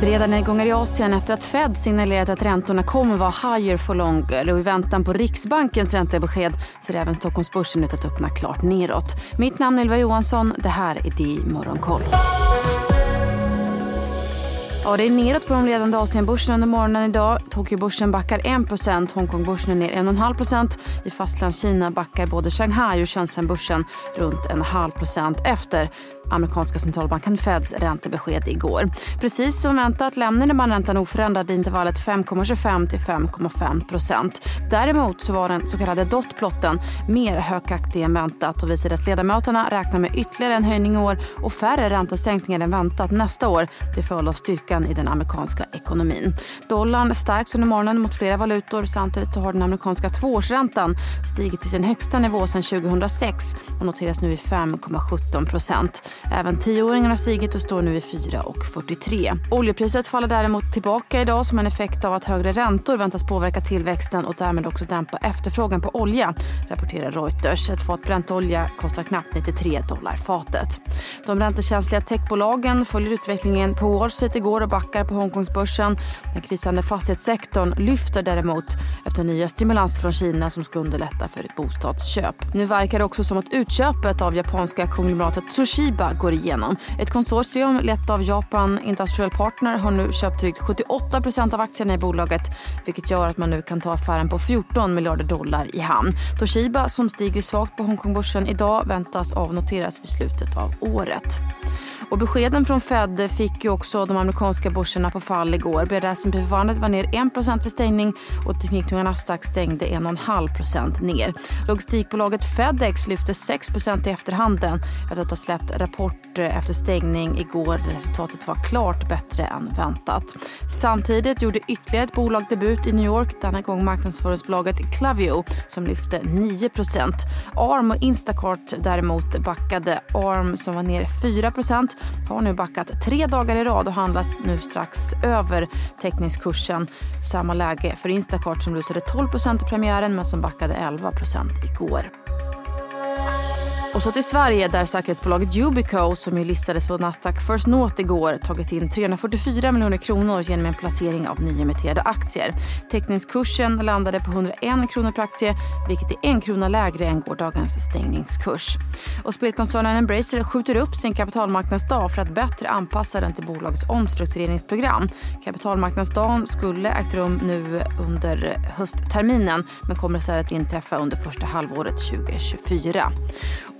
Breda nedgångar i Asien efter att Fed signalerat att räntorna kommer vara higher for longer och i väntan på Riksbankens räntebesked ser även Stockholmsbörsen ut att öppna klart neråt. Mitt namn är Ylva Johansson. Det här är DI Morgonkoll. Ja, det är neråt på de ledande Asienbörserna under morgonen idag. Tokyobörsen backar 1 Hongkongbörsen är ner 1,5% I Fastlandskina backar både Shanghai och Shenzhenbörsen runt 1,5% efter amerikanska centralbanken Feds räntebesked igår. Precis som väntat lämnade man räntan oförändrad i intervallet 5,25 till 5,5 procent. Däremot så var den så kallade dotplotten mer högaktig än väntat och visade att ledamöterna räknar med ytterligare en höjning i år och färre räntesänkningar än väntat nästa år till följd av styrkan i den amerikanska ekonomin. Dollarn stärks under morgonen mot flera valutor. Samtidigt har den amerikanska tvåårsräntan stigit till sin högsta nivå sedan 2006 och noteras nu i 5,17 procent. Även tioåringen har stigit och står nu i 4,43. Oljepriset faller däremot tillbaka idag som en effekt av att högre räntor väntas påverka tillväxten och därmed också dämpa efterfrågan på olja, rapporterar Reuters. Ett fat bräntolja kostar knappt 93 dollar fatet. De räntekänsliga techbolagen följer utvecklingen på Wall Street igår och backar på Hongkongsbörsen. Den krisande fastighetssektorn lyfter däremot efter nya stimulanser från Kina som ska underlätta för ett bostadsköp. Nu verkar det också som att utköpet av japanska konglomeratet Toshiba går igenom. Ett konsortium lett av Japan Industrial Partner har nu köpt drygt 78% av aktierna i bolaget vilket gör att man nu kan ta affären på 14 miljarder dollar i hamn. Toshiba som stiger svagt på Hongkongbörsen idag väntas avnoteras vid slutet av året. Och beskeden från Fed fick ju också de amerikanska amerikanska börserna på fall igår. Breda S&P 500 var ner 1 vid stängning och tekniktunga Nasdaq stängde 1,5% ner. Logistikbolaget Fedex lyfte 6 i efterhanden efter att ha släppt rapport eh, efter stängning igår. Resultatet var klart bättre än väntat. Samtidigt gjorde ytterligare ett bolag debut i New York. Denna gång marknadsföringsbolaget Clavio som lyfte 9% Arm och Instacart däremot backade. Arm som var ner 4% har nu backat tre dagar i rad och handlas nu strax över teckningskursen. Samma läge för Instacart som rusade 12% i premiären men som backade 11% igår. Och så till Sverige där säkerhetsbolaget Yubico som ju listades på Nasdaq First North igår tagit in 344 miljoner kronor genom en placering av nyemitterade aktier. Teckningskursen landade på 101 kronor per aktie vilket är en krona lägre än gårdagens stängningskurs. Och spelkoncernen Embracer skjuter upp sin kapitalmarknadsdag för att bättre anpassa den till bolagets omstruktureringsprogram. Kapitalmarknadsdagen skulle ägt rum nu under höstterminen men kommer istället inträffa under första halvåret 2024.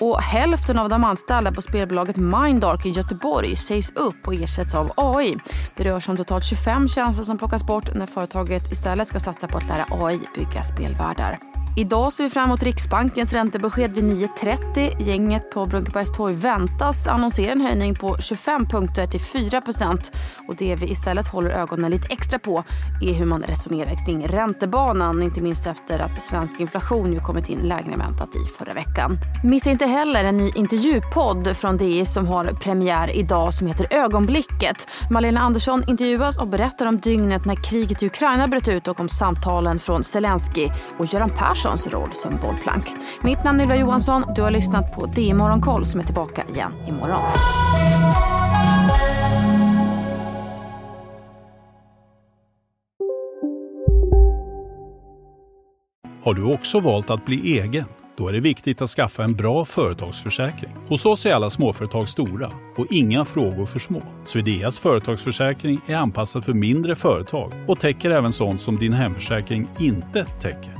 Och hälften av de anställda på spelbolaget Mindark i Göteborg sägs upp och ersätts av AI. Det rör sig om totalt 25 tjänster som plockas bort när företaget istället ska satsa på att lära AI bygga spelvärldar. Idag ser vi fram emot Riksbankens räntebesked vid 9.30. Gänget på Brunkebergstorg väntas annonsera en höjning på 25 punkter till 4 och Det vi istället håller ögonen lite extra på är hur man resonerar kring räntebanan. Inte minst efter att svensk inflation ju kommit in lägre än väntat i förra veckan. Missa inte heller en ny intervjupodd från DI som har premiär idag som heter Ögonblicket. Malena Andersson intervjuas och berättar om dygnet när kriget i Ukraina bröt ut och om samtalen från Zelensky och Göran Persson Larssons roll som bollplank. Mitt namn är Ylva Johansson. Du har lyssnat på DI Morgonkoll som är tillbaka igen imorgon. Har du också valt att bli egen? Då är det viktigt att skaffa en bra företagsförsäkring. Hos oss är alla småföretag stora och inga frågor för små. Swedeas företagsförsäkring är anpassad för mindre företag och täcker även sånt som din hemförsäkring inte täcker.